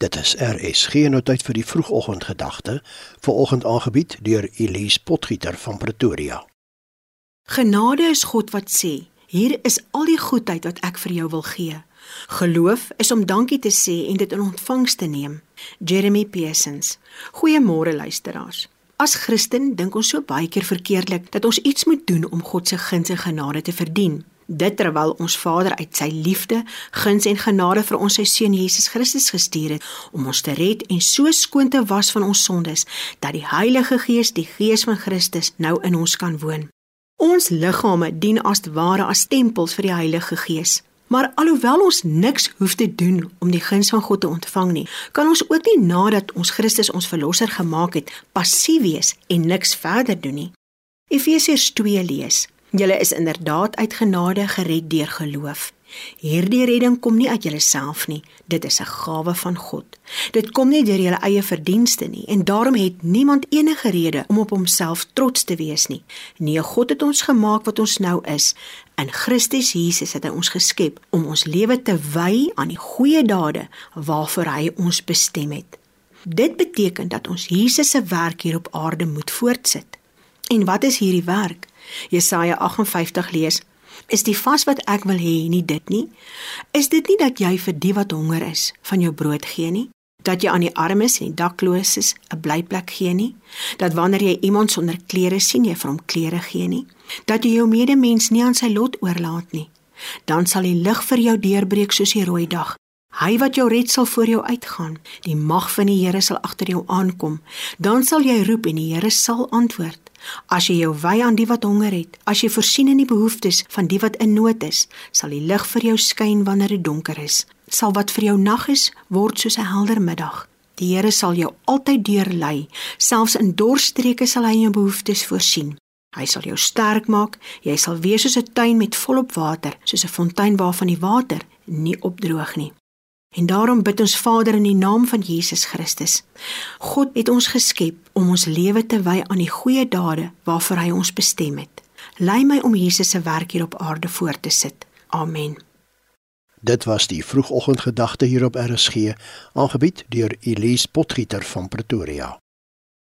Dit is RSG nou tyd vir die vroegoggendgedagte, vanoggend aangebied deur Elise Potgieter van Pretoria. Genade is God wat sê: "Hier is al die goedheid wat ek vir jou wil gee." Geloof is om dankie te sê en dit in ontvangs te neem. Jeremy Pearsons. Goeiemôre luisteraars. As Christen dink ons so baie keer verkeerdelik dat ons iets moet doen om God se guns en genade te verdien. Dit terwyl ons Vader uit sy liefde, guns en genade vir ons sy seun Jesus Christus gestuur het om ons te red en so skoon te was van ons sondes dat die Heilige Gees, die Gees van Christus, nou in ons kan woon. Ons liggame dien as ware as tempels vir die Heilige Gees. Maar alhoewel ons niks hoef te doen om die guns van God te ontvang nie, kan ons ook nie nadat ons Christus ons verlosser gemaak het, passief wees en niks verder doen nie. Efesiërs 2 lees: Julle is inderdaad uit genade gered deur geloof. Hierdie redding kom nie uit julleself nie, dit is 'n gawe van God. Dit kom nie deur julle eie verdienste nie en daarom het niemand enige rede om op homself trots te wees nie. Nee, God het ons gemaak wat ons nou is. In Christus Jesus het hy ons geskep om ons lewe te wy aan die goeie dade waarvoor hy ons bestem het. Dit beteken dat ons Jesus se werk hier op aarde moet voortsit. En wat is hierdie werk? Jesaja 58 lees: Is die vas wat ek wil hê nie dit nie? Is dit nie dat jy vir die wat honger is van jou brood gee nie? Dat jy aan die armes en die dakloses 'n blyplek gee nie? Dat wanneer jy iemand sonder klere sien, jy vir hom klere gee nie? Dat jy jou medemens nie aan sy lot oorlaat nie? Dan sal die lig vir jou deurbreek soos die rooi dag. Hy wat jou red sal voor jou uitgaan. Die mag van die Here sal agter jou aankom. Dan sal jy roep en die Here sal antwoord. As jy jou wy aan die wat honger het, as jy voorsien in die behoeftes van die wat in nood is, sal die lig vir jou skyn wanneer dit donker is. Sal wat vir jou nag is, word soos 'n helder middag. Die Here sal jou altyd deurlei, selfs in dorstreke sal hy jou behoeftes voorsien. Hy sal jou sterk maak, jy sal wees soos 'n tuin met volop water, soos 'n fontein waarvan die water nie opdroog nie. En daarom bid ons Vader in die naam van Jesus Christus. God het ons geskep om ons lewe te wy aan die goeie dade waarvoor hy ons bestem het. Lei my om Jesus se werk hier op aarde voort te sit. Amen. Dit was die vroegoggendgedagte hier op RSG, aangebied deur Elise Potgieter van Pretoria.